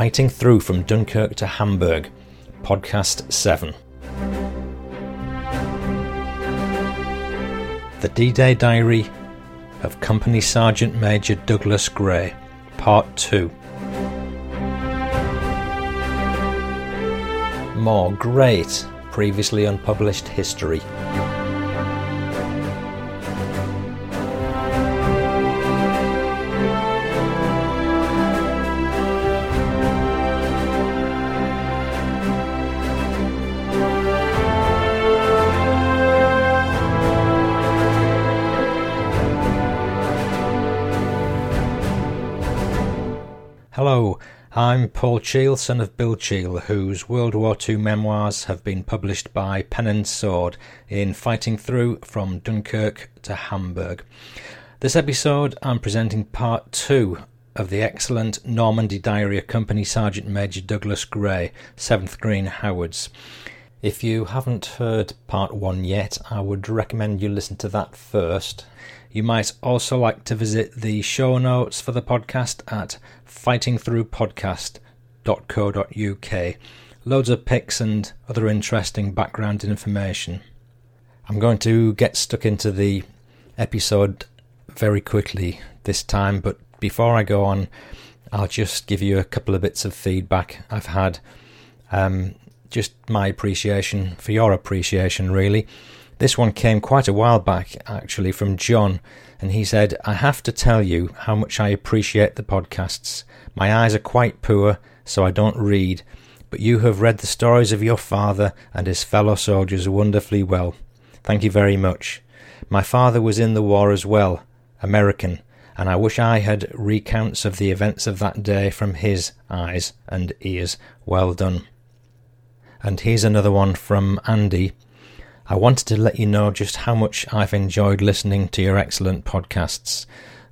Fighting Through from Dunkirk to Hamburg, Podcast 7. The D Day Diary of Company Sergeant Major Douglas Gray, Part 2. More great, previously unpublished history. I'm Paul Cheall, son of Bill Cheall, whose World War II memoirs have been published by Pen and Sword in Fighting Through from Dunkirk to Hamburg. This episode, I'm presenting part two of the excellent Normandy Diary of Company Sergeant Major Douglas Gray, 7th Green Howards. If you haven't heard part one yet, I would recommend you listen to that first. You might also like to visit the show notes for the podcast at fightingthroughpodcast.co.uk. Loads of pics and other interesting background information. I'm going to get stuck into the episode very quickly this time, but before I go on, I'll just give you a couple of bits of feedback I've had. Um, just my appreciation for your appreciation, really. This one came quite a while back, actually, from John, and he said, I have to tell you how much I appreciate the podcasts. My eyes are quite poor, so I don't read, but you have read the stories of your father and his fellow soldiers wonderfully well. Thank you very much. My father was in the war as well, American, and I wish I had recounts of the events of that day from his eyes and ears. Well done. And here's another one from Andy. I wanted to let you know just how much I've enjoyed listening to your excellent podcasts.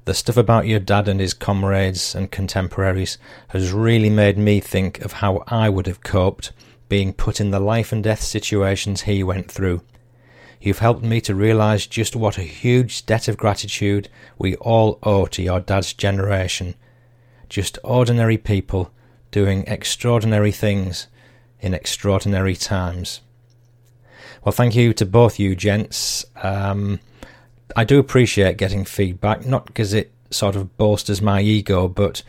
The stuff about your dad and his comrades and contemporaries has really made me think of how I would have coped being put in the life and death situations he went through. You've helped me to realise just what a huge debt of gratitude we all owe to your dad's generation. Just ordinary people doing extraordinary things in extraordinary times. Well, thank you to both you gents. Um, I do appreciate getting feedback, not because it sort of bolsters my ego, but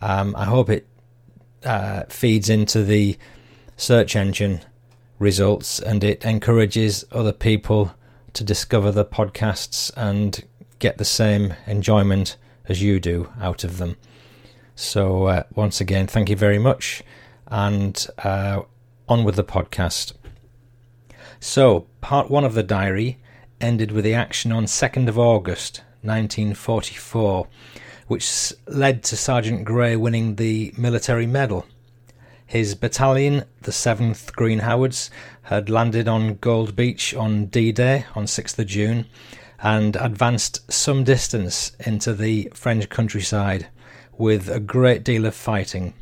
um, I hope it uh, feeds into the search engine results and it encourages other people to discover the podcasts and get the same enjoyment as you do out of them. So, uh, once again, thank you very much, and uh, on with the podcast. So, part one of the diary ended with the action on 2nd of August 1944, which led to Sergeant Gray winning the military medal. His battalion, the 7th Green Howards, had landed on Gold Beach on D Day on 6th of June and advanced some distance into the French countryside with a great deal of fighting.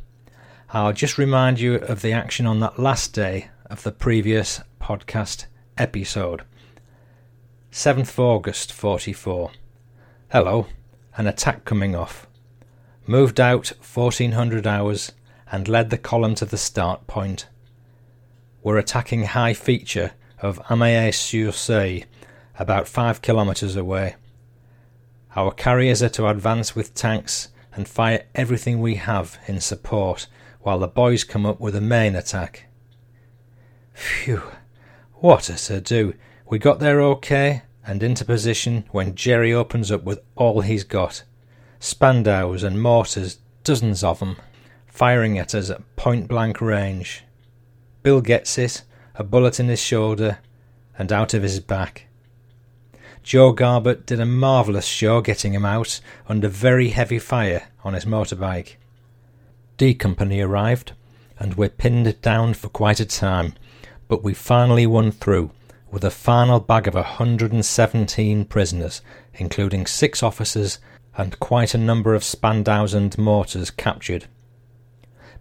I'll just remind you of the action on that last day of the previous podcast episode. 7th of August 44. Hello, an attack coming off. Moved out 1400 hours and led the column to the start point. We're attacking high feature of Amayé-sur-Seulles, about 5 kilometres away. Our carriers are to advance with tanks and fire everything we have in support while the boys come up with a main attack. Phew, what a to do! We got there okay and into position when Jerry opens up with all he's got Spandaus and mortars, dozens of 'em, firing at us at point blank range. Bill gets it, a bullet in his shoulder and out of his back. Joe Garbett did a marvellous show getting him out under very heavy fire on his motorbike. D Company arrived, and we're pinned down for quite a time, but we finally won through with a final bag of 117 prisoners, including six officers and quite a number of Spandaus and mortars captured.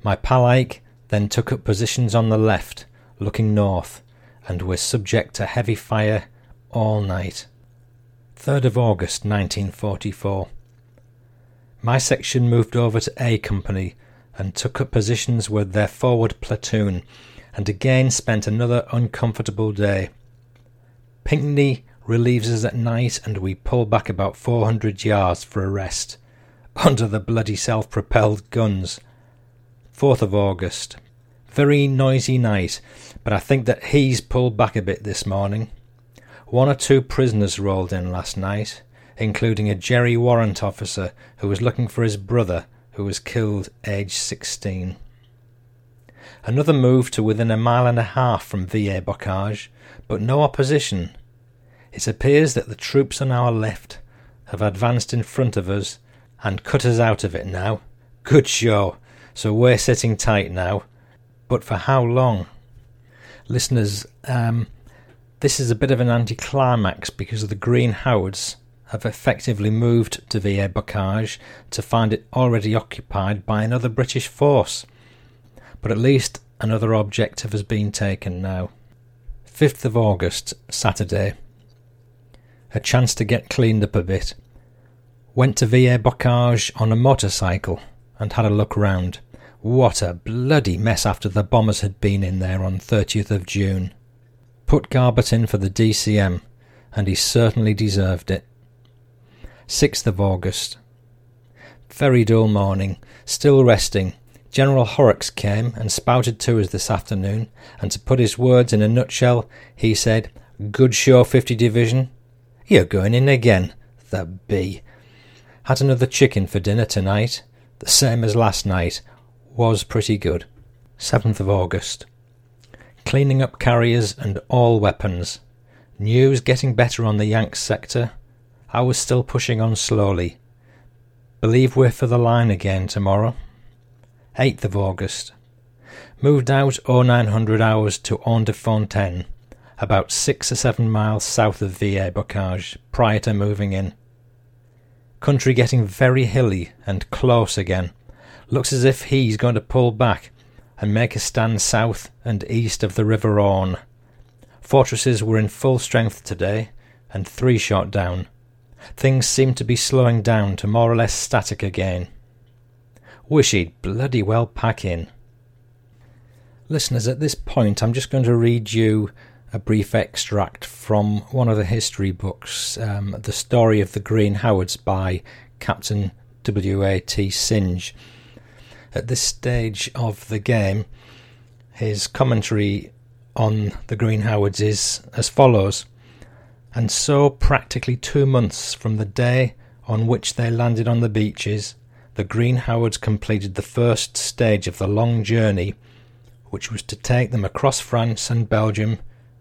My pal Ike then took up positions on the left, looking north, and were subject to heavy fire all night. 3rd of August 1944. My section moved over to A Company and took up positions with their forward platoon, and again spent another uncomfortable day. Pinckney relieves us at night, and we pull back about 400 yards for a rest, under the bloody self propelled guns. 4th of August. Very noisy night, but I think that he's pulled back a bit this morning. One or two prisoners rolled in last night, including a Jerry warrant officer who was looking for his brother, who was killed aged 16. Another move to within a mile and a half from Villers Bocage, but no opposition. It appears that the troops on our left have advanced in front of us and cut us out of it now. Good show. So we're sitting tight now. But for how long? Listeners, um, this is a bit of an anticlimax because the Green Howards have effectively moved to Villers Bocage to find it already occupied by another British force. But at least another objective has been taken now. 5th of August, Saturday. A chance to get cleaned up a bit. Went to Villers Bocage on a motorcycle and had a look round. What a bloody mess after the bombers had been in there on 30th of June. Put Garbutt in for the DCM, and he certainly deserved it. 6th of August. Very dull morning, still resting. General Horrocks came and spouted to us this afternoon, and to put his words in a nutshell, he said, Good show, 50 Division. You're going in again, the bee. Had another chicken for dinner tonight, the same as last night. Was pretty good. 7th of August. Cleaning up carriers and all weapons. News getting better on the Yanks sector. I was still pushing on slowly. Believe we're for the line again tomorrow. 8th of August. Moved out 0900 hours to Aix-de-Fontaine, about six or seven miles south of Villers Bocage, prior to moving in. Country getting very hilly and close again. Looks as if he's going to pull back and make a stand south and east of the River Orne. Fortresses were in full strength today, and three shot down. Things seem to be slowing down to more or less static again. Wish he'd bloody well pack in. Listeners, at this point, I'm just going to read you a brief extract from one of the history books, um, The Story of the Green Howards by Captain W.A.T. Synge. At this stage of the game, his commentary on the Green Howards is as follows and so, practically two months from the day on which they landed on the beaches, the Green Howards completed the first stage of the long journey, which was to take them across France and Belgium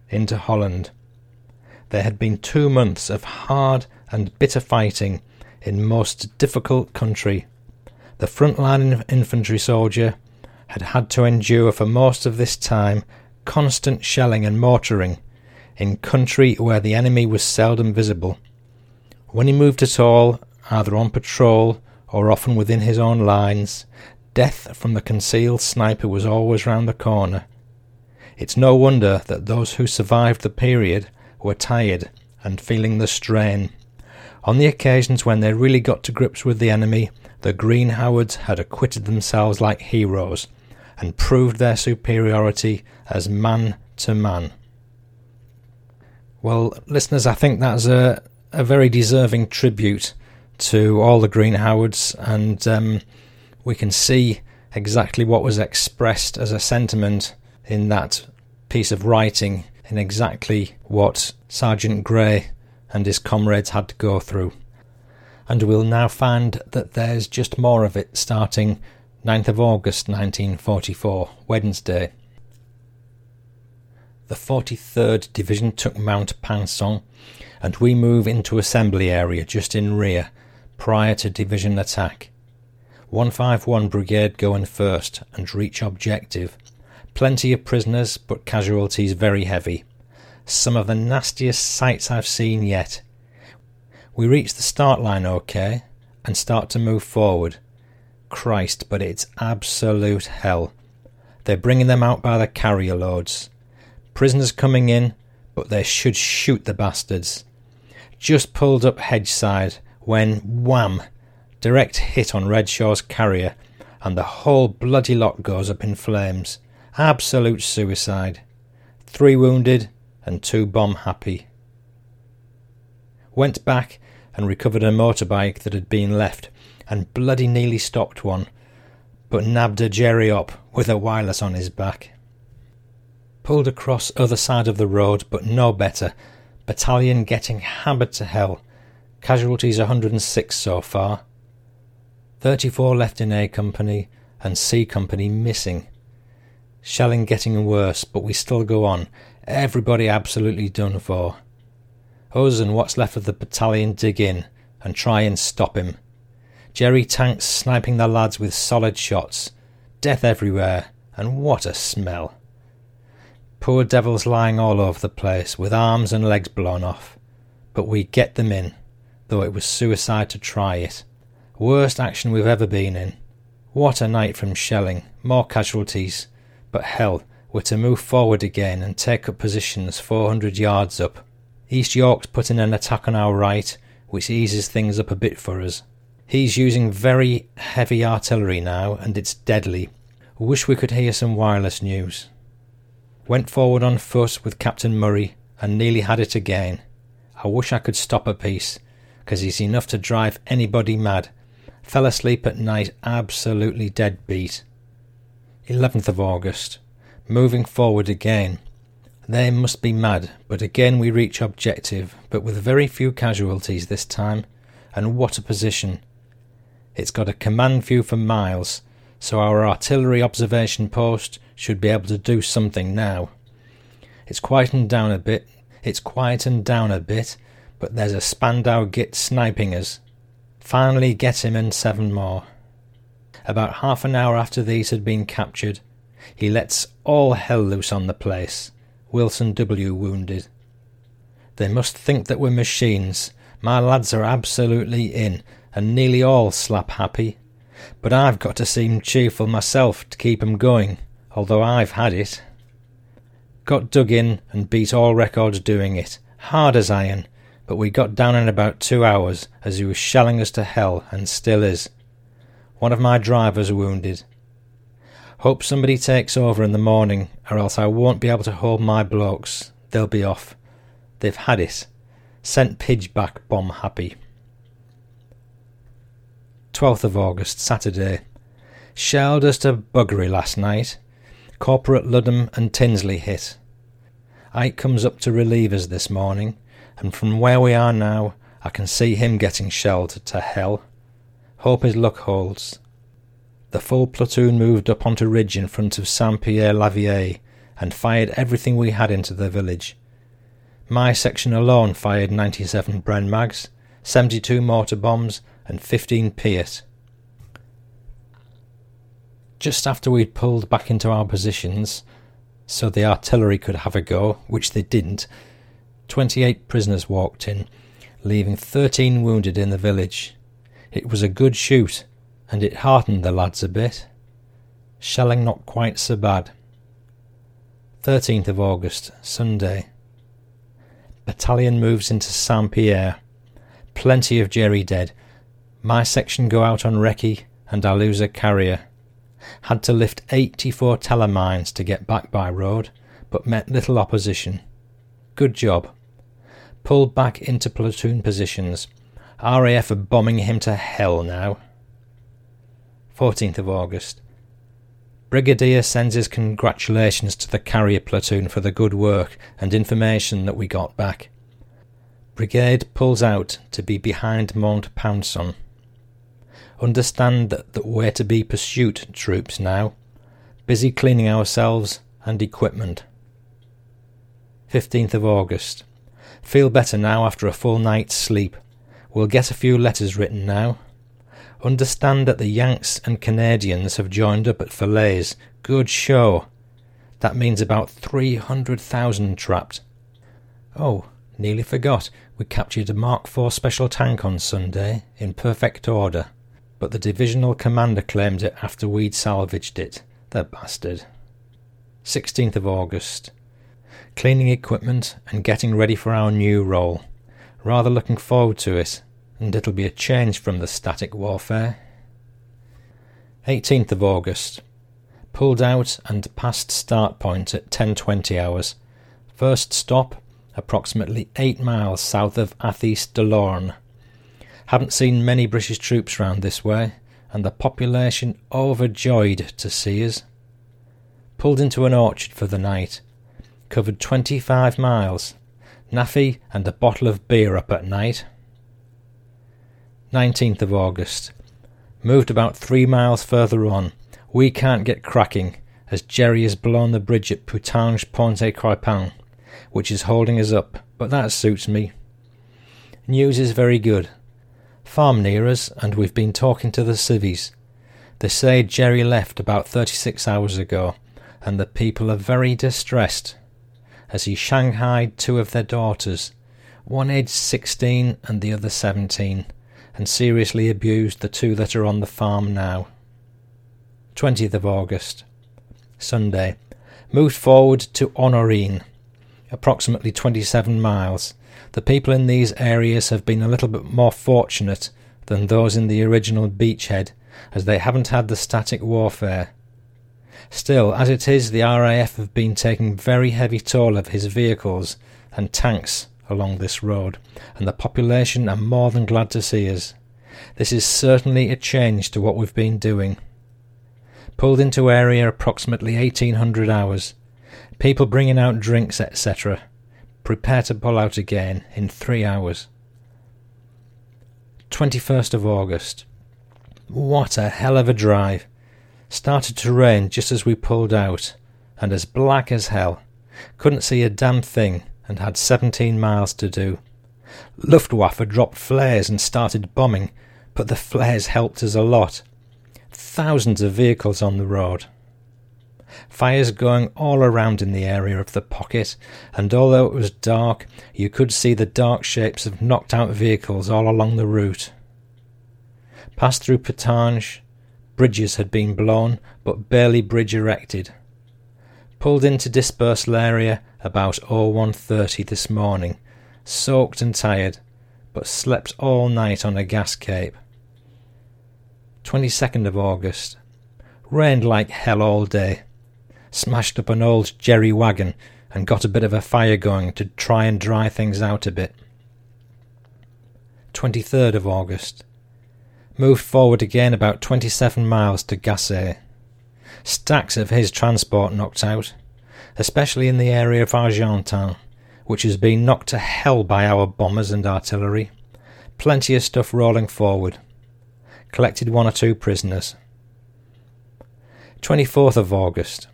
into Holland. There had been two months of hard and bitter fighting in most difficult country. The front-line infantry soldier had had to endure for most of this time constant shelling and mortaring in country where the enemy was seldom visible. When he moved at all, either on patrol or often within his own lines, death from the concealed sniper was always round the corner. It's no wonder that those who survived the period were tired and feeling the strain. On the occasions when they really got to grips with the enemy, the Green Howards had acquitted themselves like heroes and proved their superiority as man to man. Well, listeners, I think that's a, a very deserving tribute to all the Green Howards, and um, we can see exactly what was expressed as a sentiment in that piece of writing, in exactly what Sergeant Gray and his comrades had to go through. And we'll now find that there's just more of it starting 9th of August 1944, Wednesday. The 43rd Division took Mount Pinçon, and we move into assembly area just in rear, prior to division attack. 151 Brigade go in first and reach objective. Plenty of prisoners, but casualties very heavy. Some of the nastiest sights I've seen yet. We reach the start line okay and start to move forward. Christ, but it's absolute hell. They're bringing them out by the carrier loads. Prisoners coming in, but they should shoot the bastards. Just pulled up hedge side when, wham! Direct hit on Redshaw's carrier, and the whole bloody lot goes up in flames. Absolute suicide. Three wounded and two bomb happy. Went back and recovered a motorbike that had been left, and bloody nearly stopped one, but nabbed a Jerry up with a wireless on his back. Pulled across other side of the road, but no better. Battalion getting hammered to hell. Casualties 106 so far. 34 left in A Company and C Company missing. Shelling getting worse, but we still go on. Everybody absolutely done for. Us and what's left of the battalion dig in and try and stop him. Jerry tanks sniping the lads with solid shots. Death everywhere, and what a smell. Poor devils lying all over the place, with arms and legs blown off. But we get them in, though it was suicide to try it. Worst action we've ever been in. What a night from shelling, more casualties. But hell, we're to move forward again and take up positions 400 yards up. East York's putting an attack on our right, which eases things up a bit for us. He's using very heavy artillery now, and it's deadly. Wish we could hear some wireless news. Went forward on foot with Captain Murray and nearly had it again. I wish I could stop a piece, 'cause he's enough to drive anybody mad Fell asleep at night absolutely dead beat. 11th of August. Moving forward again. They must be mad, but again we reach objective, but with very few casualties this time. And what a position! It's got a command view for miles, so our artillery observation post should be able to do something now. It's quietened down a bit, it's quietened down a bit, but there's a Spandau Git sniping us, Finally get him and seven more. About half an hour after these had been captured, he lets all hell loose on the place. Wilson W. wounded. They must think that we're machines. My lads are absolutely in, and nearly all slap happy. But I've got to seem cheerful myself to keep 'em going, although I've had it. Got dug in and beat all records doing it, hard as iron, but we got down in about two hours as he was shelling us to hell and still is. One of my drivers wounded. Hope somebody takes over in the morning, or else I won't be able to hold my blokes. They'll be off. They've had it. Sent Pidge back bomb happy. 12th of August, Saturday. Shelled us to buggery last night. Corporal Ludham and Tinsley hit. Ike comes up to relieve us this morning and from where we are now, I can see him getting shelled to hell. Hope his luck holds. The full platoon moved up onto ridge in front of Saint-Pierre-la-Vieille and fired everything we had into the village. My section alone fired 97 Bren mags, 72 mortar bombs, and 15 Piat. Just after we'd pulled back into our positions, so the artillery could have a go, which they didn't, 28 prisoners walked in, leaving 13 wounded in the village. It was a good shoot, and it heartened the lads a bit. Shelling not quite so bad. 13th of August, Sunday. Battalion moves into Saint Pierre. Plenty of Jerry dead. My section go out on recce, and I lose a carrier. Had to lift 84 Tellermines to get back by road, but met little opposition. Good job pulled back into platoon positions. RAF are bombing him to hell now. 14th of August. Brigadier sends his congratulations to the carrier platoon for the good work and information that we got back. Brigade pulls out to be behind Mont Pinçon. Understand that, that we're to be pursuit troops now. Busy cleaning ourselves and equipment. 15th of August. Feel better now after a full night's sleep. We'll get a few letters written now. Understand that the Yanks and Canadians have joined up at Falaise. Good show. That means about 300,000 trapped. Oh, nearly forgot. We captured a Mark IV special tank on Sunday, in perfect order. But the divisional commander claimed it after we'd salvaged it. The bastard. 16th of August cleaning equipment and getting ready for our new role. Rather looking forward to it, and it'll be a change from the static warfare. 18th of August. Pulled out and past start point at 10.20 hours. First stop, approximately 8 miles south of Athis-de-l'Orne. Haven't seen many British troops round this way, and the population overjoyed to see us. Pulled into an orchard for the night. Covered 25 miles. NAAFI and a bottle of beer up at night. 19th of August. Moved about three miles further on. We can't get cracking, as Jerry has blown the bridge at Putanges-Pont-Écrepin, which is holding us up, but that suits me. News is very good. Farm near us, and we've been talking to the civvies. They say Jerry left about thirty six hours ago, and the people are very distressed, as he shanghaied two of their daughters, one aged sixteen and the other seventeen and seriously abused the two that are on the farm now. 20th of August, Sunday. Moved forward to Honorine, approximately 27 miles. The people in these areas have been a little bit more fortunate than those in the original beachhead, as they haven't had the static warfare. Still, as it is, the RAF have been taking very heavy toll of his vehicles and tanks along this road, and the population are more than glad to see us. This is certainly a change to what we've been doing. Pulled into area approximately 1800 hours. People bringing out drinks, etc. Prepare to pull out again in three hours. 21st of August. What a hell of a drive! Started to rain just as we pulled out, and as black as hell. Couldn't see a damn thing, and had 17 miles to do. Luftwaffe dropped flares and started bombing, but the flares helped us a lot. Thousands of vehicles on the road. Fires going all around in the area of the pocket, and although it was dark, you could see the dark shapes of knocked out vehicles all along the route. Passed through Putanges, bridges had been blown, but barely bridge erected. Pulled into dispersal area about 0130 this morning, soaked and tired, but slept all night on a gas cape. 22nd of August. Rained like hell all day. Smashed up an old jerry wagon and got a bit of a fire going to try and dry things out a bit. 23rd of August. Moved forward again about 27 miles to Gacé. Stacks of his transport knocked out, especially in the area of Argentan, which has been knocked to hell by our bombers and artillery. Plenty of stuff rolling forward. Collected one or two prisoners. 24th of August.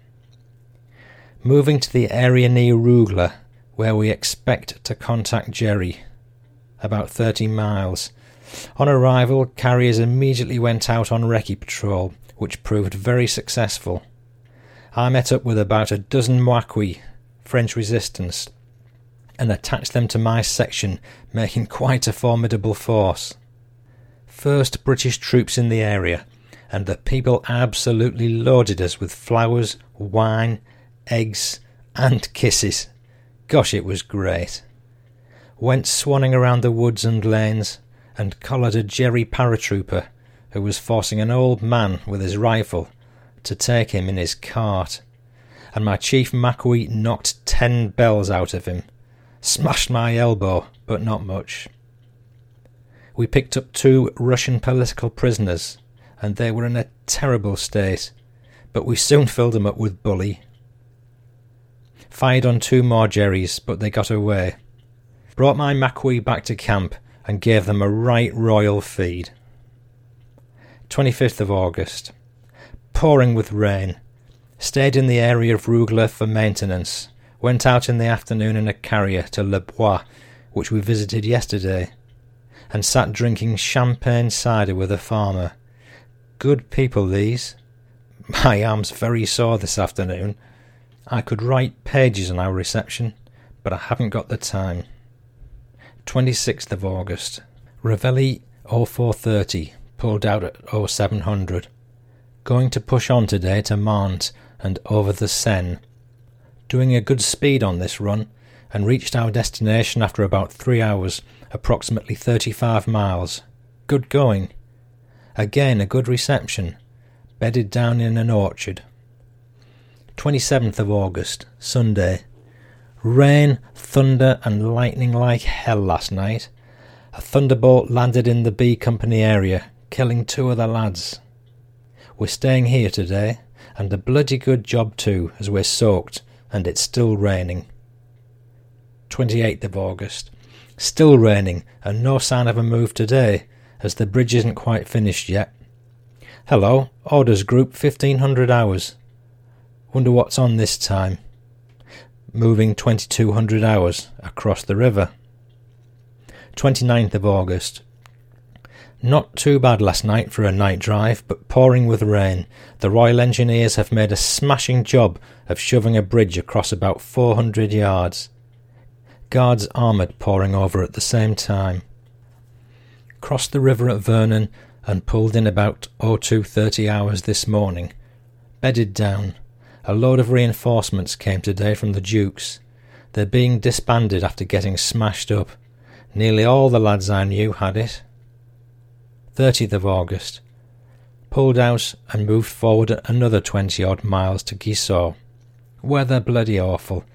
Moving to the area near Rugles, where we expect to contact Jerry. About 30 miles. On arrival, carriers immediately went out on recce patrol, which proved very successful. I met up with about a dozen Maquis, French resistance, and attached them to my section, making quite a formidable force. First British troops in the area, and the people absolutely loaded us with flowers, wine, eggs, and kisses. Gosh, it was great. Went swanning around the woods and lanes, and collared a Jerry paratrooper who was forcing an old man with his rifle to take him in his cart, and my chief Maquis knocked ten bells out of him. Smashed my elbow, but not much. We picked up two Russian political prisoners, and they were in a terrible state, but we soon filled them up with bully. Fired on two more Jerrys, but they got away. Brought my Maquis back to camp and gave them a right royal feed. 25th of August pouring with rain. Stayed in the area of Rugles for maintenance. Went out in the afternoon in a carrier to Le Bois, which we visited yesterday, and sat drinking champagne cider with a farmer. Good people, these. My arm's very sore this afternoon. I could write pages on our reception, but I haven't got the time. 26th of August. Reveille 0430, pulled out at 0700. Going to push on today to Mantes and over the Seine. Doing a good speed on this run and reached our destination after about three hours, approximately 35 miles. Good going. Again, a good reception. bedded down in an orchard. 27th of August, Sunday. Rain, thunder, and lightning like hell last night. A thunderbolt landed in the B Company area, killing two of the lads. We're staying here today, and a bloody good job too, as we're soaked, and it's still raining. 28th of August. Still raining, and no sign of a move today, as the bridge isn't quite finished yet. Hello, orders group 1500 hours. Wonder what's on this time. Moving 2200 hours across the river. 29th of August. Not too bad last night for a night drive, but pouring with rain. The Royal Engineers have made a smashing job of shoving a bridge across about 400 yards. Guards armoured pouring over at the same time. Crossed the river at Vernon and pulled in about 0230 hours this morning. Bedded down. A load of reinforcements came today from the Dukes. They're being disbanded after getting smashed up. Nearly all the lads I knew had it. 30th of August. Pulled out and moved forward another twenty odd miles to Gisors. Weather bloody awful.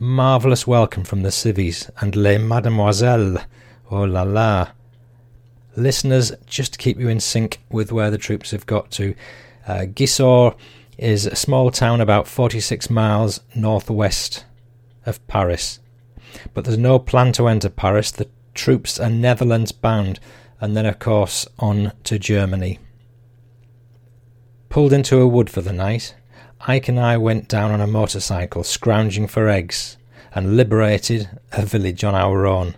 Marvellous welcome from the civvies and les mademoiselles. Oh la la. Listeners, just to keep you in sync with where the troops have got to, uh, Gisors is a small town about 46 miles northwest of Paris. But there's no plan to enter Paris. The troops are Netherlands bound and then, of course, on to Germany. Pulled into a wood for the night, Ike and I went down on a motorcycle, scrounging for eggs, and liberated a village on our own.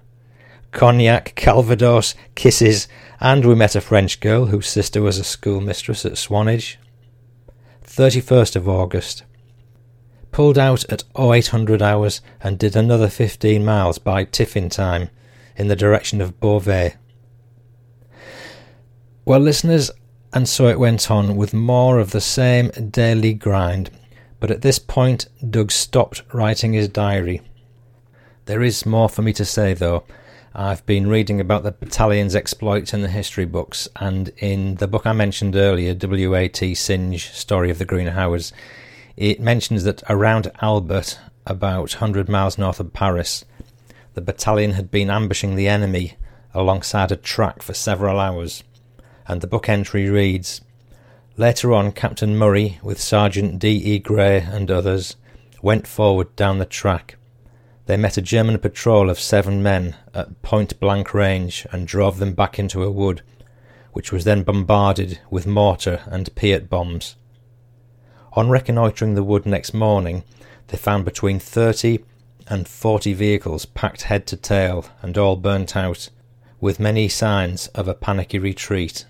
Cognac, Calvados, kisses, and we met a French girl whose sister was a schoolmistress at Swanage. 31st of August. Pulled out at 0800 hours and did another 15 miles by tiffin time in the direction of Beauvais. Well, listeners, and so it went on with more of the same daily grind. But at this point, Doug stopped writing his diary. There is more for me to say, though. I've been reading about the battalion's exploits in the history books, and in the book I mentioned earlier, W.A.T. Synge, Story of the Green Howards, it mentions that around Albert, about 100 miles north of Paris, the battalion had been ambushing the enemy alongside a track for several hours and the book entry reads Later on, Captain Murray, with Sergeant D. E. Gray and others, went forward down the track. They met a German patrol of seven men at point blank range and drove them back into a wood, which was then bombarded with mortar and Piat bombs. On reconnoitring the wood next morning, they found between thirty and forty vehicles packed head to tail and all burnt out, with many signs of a panicky retreat.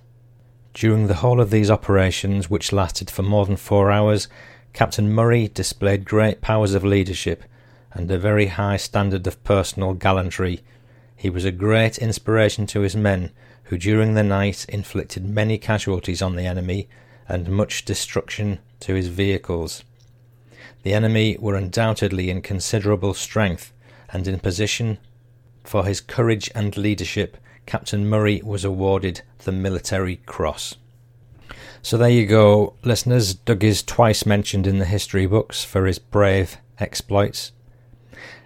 During the whole of these operations, which lasted for more than four hours, Captain Murray displayed great powers of leadership and a very high standard of personal gallantry. He was a great inspiration to his men, who during the night inflicted many casualties on the enemy and much destruction to his vehicles. The enemy were undoubtedly in considerable strength and in position. For his courage and leadership, Captain Murray was awarded the Military Cross. So there you go, listeners. Doug is twice mentioned in the history books for his brave exploits.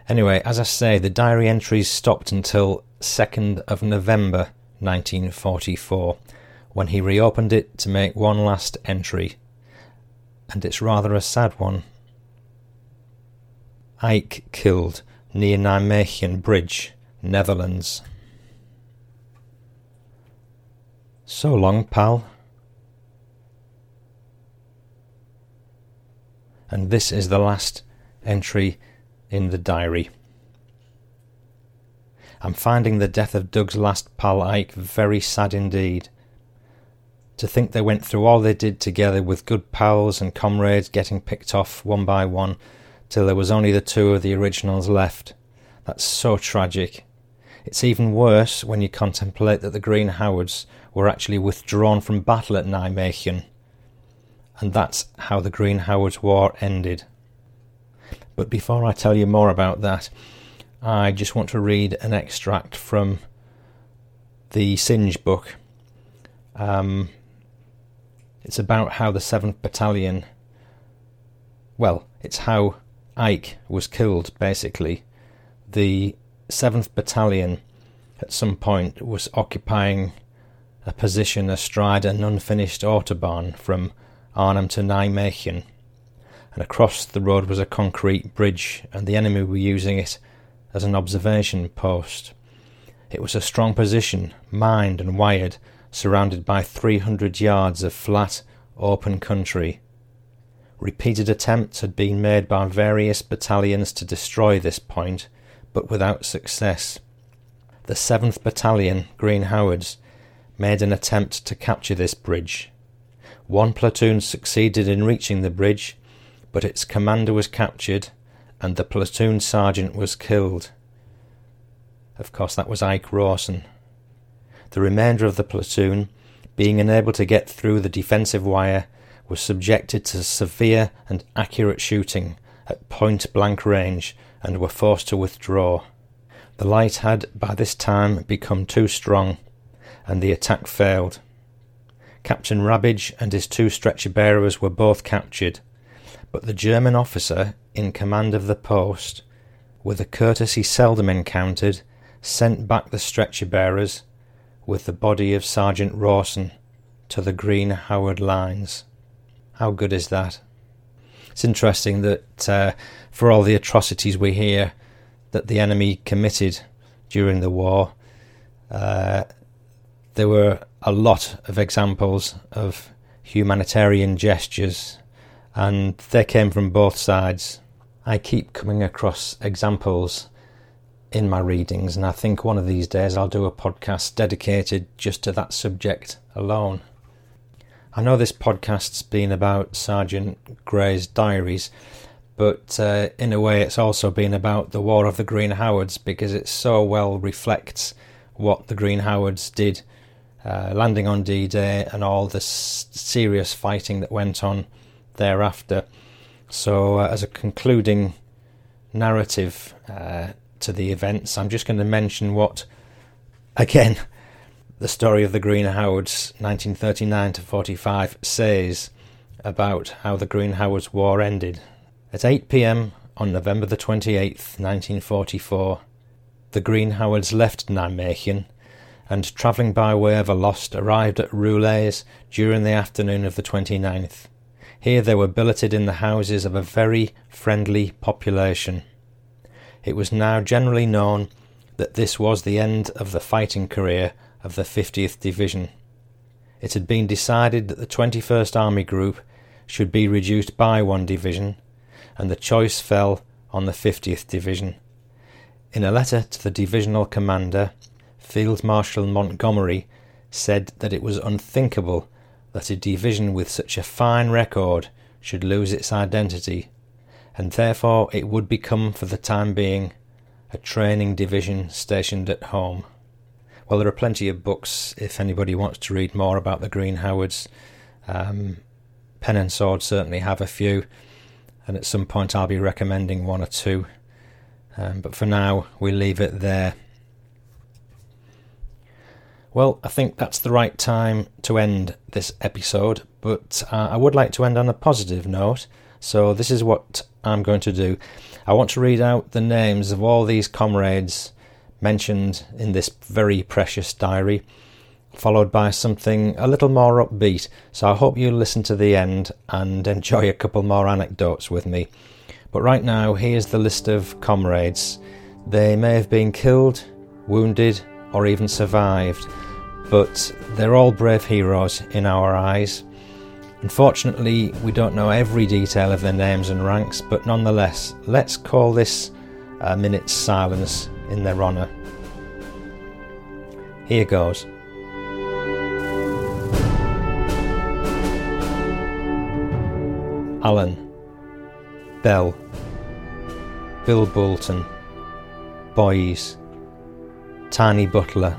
Anyway, as I say, the diary entries stopped until 2nd of November 1944, when he reopened it to make one last entry. And it's rather a sad one. Ike killed near Nijmegen Bridge, Netherlands. So long, pal. And this is the last entry in the diary. I'm finding the death of Doug's last pal Ike very sad indeed. To think they went through all they did together with good pals and comrades getting picked off one by one till there was only the two of the originals left. That's so tragic. It's even worse when you contemplate that the Green Howards were actually withdrawn from battle at Nijmegen. And that's how the Green Howards War ended. But before I tell you more about that, I just want to read an extract from the Synge book. Um, It's about how the 7th Battalion. Well, it's how Ike was killed, basically. The 7th Battalion at some point was occupying a position astride an unfinished autobahn from Arnhem to Nijmegen, and across the road was a concrete bridge, and the enemy were using it as an observation post. It was a strong position, mined and wired, surrounded by 300 yards of flat, open country. Repeated attempts had been made by various battalions to destroy this point, but without success. The 7th Battalion, Green Howards, made an attempt to capture this bridge. One platoon succeeded in reaching the bridge, but its commander was captured and the platoon sergeant was killed. Of course, that was Ike Rawson. The remainder of the platoon, being unable to get through the defensive wire, was subjected to severe and accurate shooting at point blank range and were forced to withdraw. The light had by this time become too strong, and the attack failed. Captain Rabbage and his two stretcher bearers were both captured, but the German officer in command of the post, with a courtesy seldom encountered, sent back the stretcher bearers with the body of Sergeant Rawson to the Green Howard lines. How good is that? It's interesting that uh, for all the atrocities we hear that the enemy committed during the war, uh, there were a lot of examples of humanitarian gestures, and they came from both sides. I keep coming across examples in my readings, and I think one of these days I'll do a podcast dedicated just to that subject alone. I know this podcast's been about Sergeant Gray's diaries, but uh, in a way it's also been about the War of the Green Howards because it so well reflects what the Green Howards did, uh, landing on D Day and all the s- serious fighting that went on thereafter. So, uh, as a concluding narrative uh, to the events, I'm just going to mention what, again, the story of the Green Howards 1939 to 45 says about how the Green Howards War ended. At 8 pm on November the 28th, 1944, the Green Howards left Nijmegen and, travelling by way of Alost, arrived at Roulers during the afternoon of the 29th. Here they were billeted in the houses of a very friendly population. It was now generally known that this was the end of the fighting career of the 50th Division. It had been decided that the 21st Army Group should be reduced by one division, and the choice fell on the 50th Division. In a letter to the divisional commander, Field Marshal Montgomery said that it was unthinkable that a division with such a fine record should lose its identity, and therefore it would become for the time being a training division stationed at home. Well, there are plenty of books if anybody wants to read more about the Green Howards. Um, Pen and Sword certainly have a few, and at some point I'll be recommending one or two. Um, but for now, we leave it there. Well, I think that's the right time to end this episode, but uh, I would like to end on a positive note. So, this is what I'm going to do. I want to read out the names of all these comrades mentioned in this very precious diary, followed by something a little more upbeat. So I hope you listen to the end and enjoy a couple more anecdotes with me. But right now, here's the list of comrades. They may have been killed, wounded, or even survived, but they're all brave heroes in our eyes. Unfortunately, we don't know every detail of their names and ranks, but nonetheless, let's call this a minute's silence in their honour. Here goes. Allen, Bell, Bill Bolton, Boys, Tiny Butler,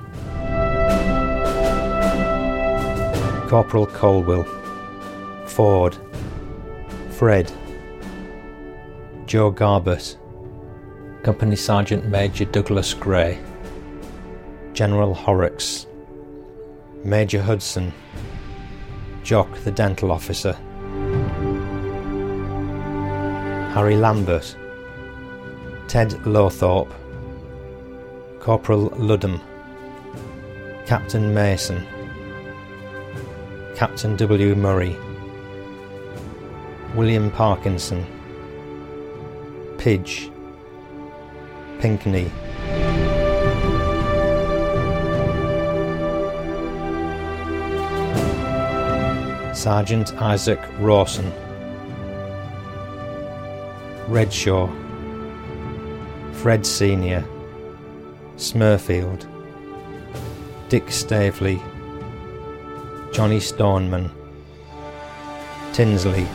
Corporal Colwell, Ford, Fred, Joe Garbus, Company Sergeant Major Douglas Gray, General Horrocks, Major Hudson, Jock the dental officer, Harry Lambert, Ted Lowthorpe, Corporal Ludham, Captain Mason, Captain W. Murray, William Parkinson, Pidge, Pinkney, Sergeant Isaac Rawson, Redshaw, Fred Senior, Smurfield, Dick Staveley, Johnny Stoneman, Tinsley,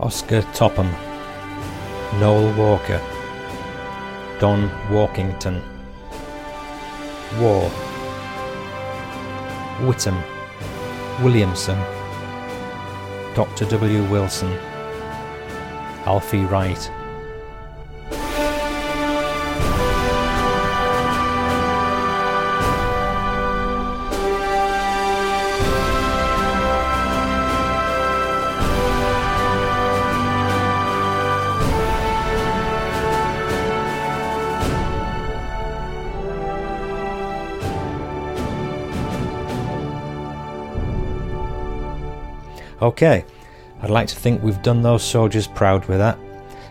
Oscar Topham, Noel Walker, Don Walkington, War, Whittam, Williamson, Dr. W. Wilson, Alfie Wright. Okay, I'd like to think we've done those soldiers proud with that.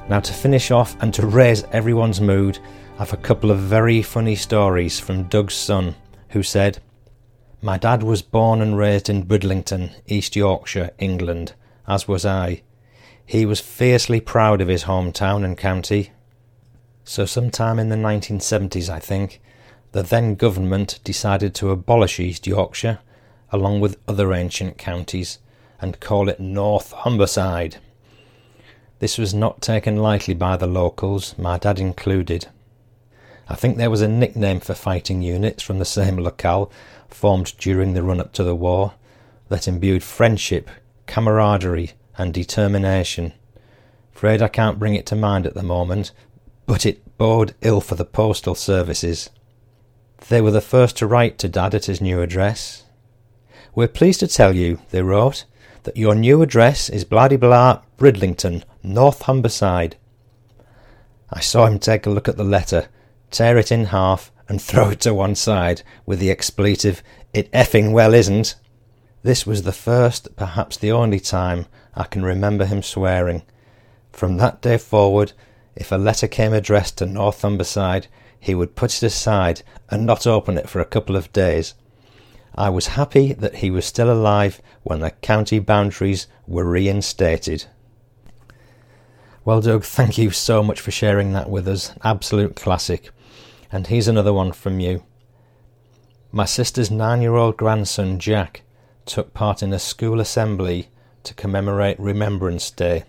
Now, to finish off and to raise everyone's mood, I've a couple of very funny stories from Doug's son, who said, My dad was born and raised in Bridlington, East Yorkshire, England, as was I. He was fiercely proud of his hometown and county. So, sometime in the 1970s, I think, the then government decided to abolish East Yorkshire, along with other ancient counties, and call it North Humberside. This was not taken lightly by the locals, my dad included. I think there was a nickname for fighting units from the same locale formed during the run up to the war that imbued friendship, camaraderie, and determination. Afraid I can't bring it to mind at the moment, but it bode ill for the postal services. They were the first to write to Dad at his new address. We're pleased to tell you, they wrote, that your new address is bloody blah Bridlington, North Humberside. I saw him take a look at the letter, tear it in half, and throw it to one side with the expletive, It effing well isn't. This was the first, perhaps the only time, I can remember him swearing. From that day forward, if a letter came addressed to North Humberside, he would put it aside and not open it for a couple of days. I was happy that he was still alive when the county boundaries were reinstated. Well, Doug, thank you so much for sharing that with us. Absolute classic. And here's another one from you. My sister's nine year old grandson, Jack, took part in a school assembly to commemorate Remembrance Day.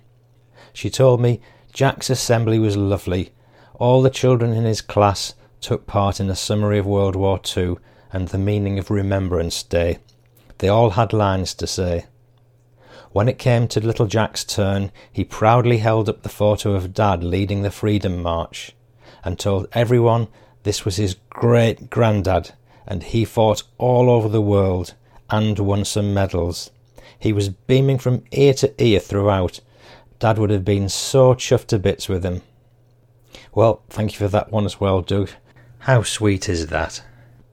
She told me Jack's assembly was lovely. All the children in his class took part in a summary of World War II and the meaning of Remembrance Day. They all had lines to say. When it came to little Jack's turn, he proudly held up the photo of Dad leading the Freedom March and told everyone this was his great granddad and he fought all over the world and won some medals. He was beaming from ear to ear throughout. Dad would have been so chuffed to bits with him. Well, thank you for that one as well, Doug. How sweet is that?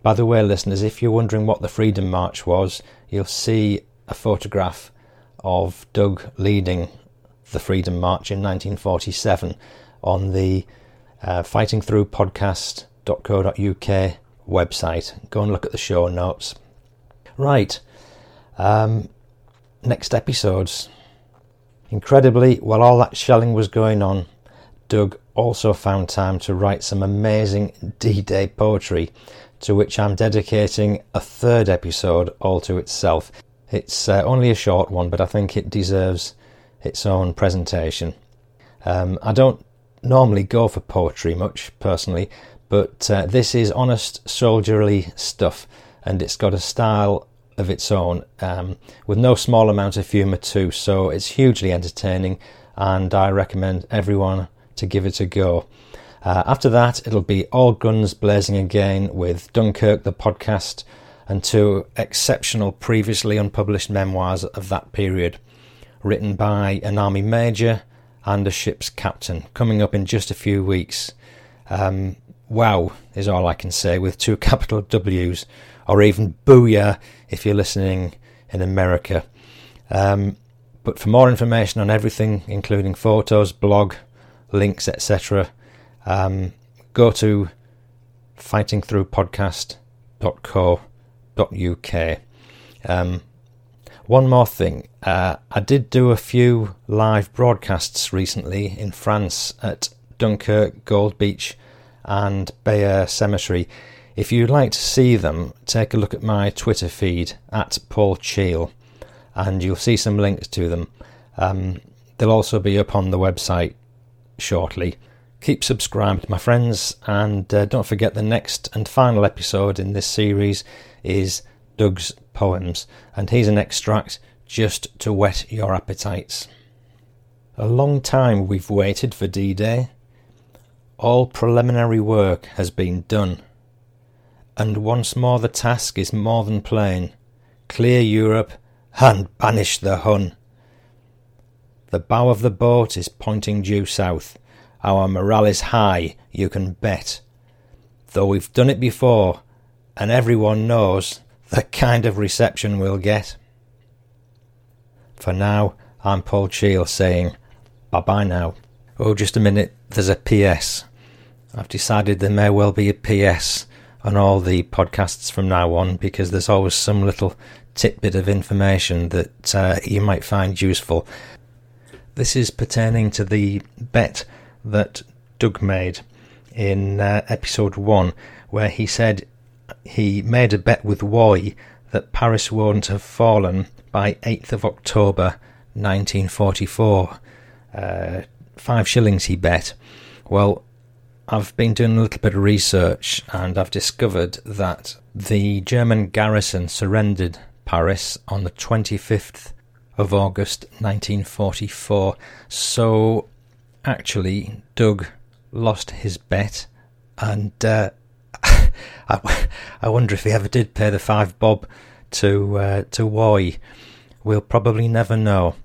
By the way, listeners, if you're wondering what the Freedom March was, you'll see a photograph of Doug leading the Freedom March in 1947 on the uh, fightingthroughpodcast.co.uk website. Go and look at the show notes. Right, um, next episodes. Incredibly, while all that shelling was going on, Doug also found time to write some amazing D Day poetry to which I'm dedicating a third episode all to itself. It's uh, only a short one, but I think it deserves its own presentation. Um, I don't normally go for poetry much, personally, but uh, this is honest, soldierly stuff, and it's got a style of its own, um, with no small amount of humour too, so it's hugely entertaining, and I recommend everyone to give it a go. Uh, after that, it'll be all guns blazing again with Dunkirk, the podcast, and two exceptional previously unpublished memoirs of that period, written by an army major and a ship's captain, coming up in just a few weeks. Um, wow is all I can say with two capital W's, or even booyah if you're listening in America. Um, but for more information on everything, including photos, blog, links, etc., um, go to fightingthroughpodcast.co.uk. Um, one more thing. Uh, I did do a few live broadcasts recently in France at Dunkirk, Gold Beach, and Bayeux Cemetery. If you'd like to see them, take a look at my Twitter feed at Paul Cheall, and you'll see some links to them. Um, they'll also be up on the website shortly. Keep subscribed, my friends, and uh, don't forget the next and final episode in this series is Doug's poems, and here's an extract just to whet your appetites. A long time we've waited for D Day. All preliminary work has been done, and once more the task is more than plain clear Europe and banish the Hun. The bow of the boat is pointing due south. Our morale is high, you can bet. Though we've done it before, and everyone knows the kind of reception we'll get. For now, I'm Paul Cheall saying bye bye now. Oh, just a minute, there's a PS. I've decided there may well be a PS on all the podcasts from now on because there's always some little tidbit of information that uh, you might find useful. This is pertaining to the bet that Doug made in uh, episode 1, where he said he made a bet with Woy that Paris won't have fallen by 8th of October 1944. Uh, five shillings he bet. Well, I've been doing a little bit of research and I've discovered that the German garrison surrendered Paris on the 25th of August 1944. So actually, Doug lost his bet and uh, I, I wonder if he ever did pay the five bob to uh, to Woy. We'll probably never know.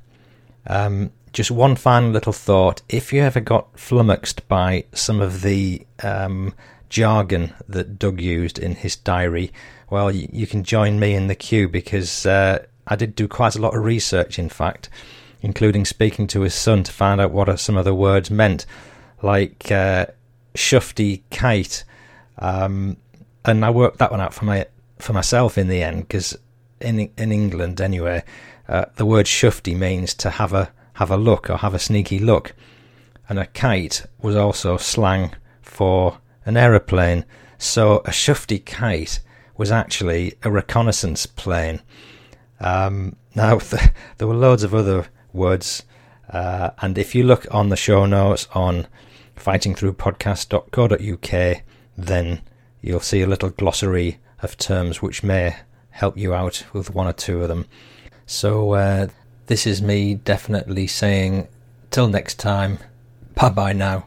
Um, just one final little thought: if you ever got flummoxed by some of the um, jargon that Doug used in his diary, well, you, you can join me in the queue because uh, I did do quite a lot of research. In fact, including speaking to his son to find out what some of the words meant, like uh, shufty kite. Um, and I worked that one out for my for myself in the end because in in England anyway, uh, the word shufty means to have a have a look or have a sneaky look, and a kite was also slang for an aeroplane. So a shufty kite was actually a reconnaissance plane. Um, now there were loads of other words, uh, and if you look on the show notes on fightingthroughpodcast.co.uk, then you'll see a little glossary of terms which may help you out with one or two of them. So, uh, this is me definitely saying, till next time, bye bye now.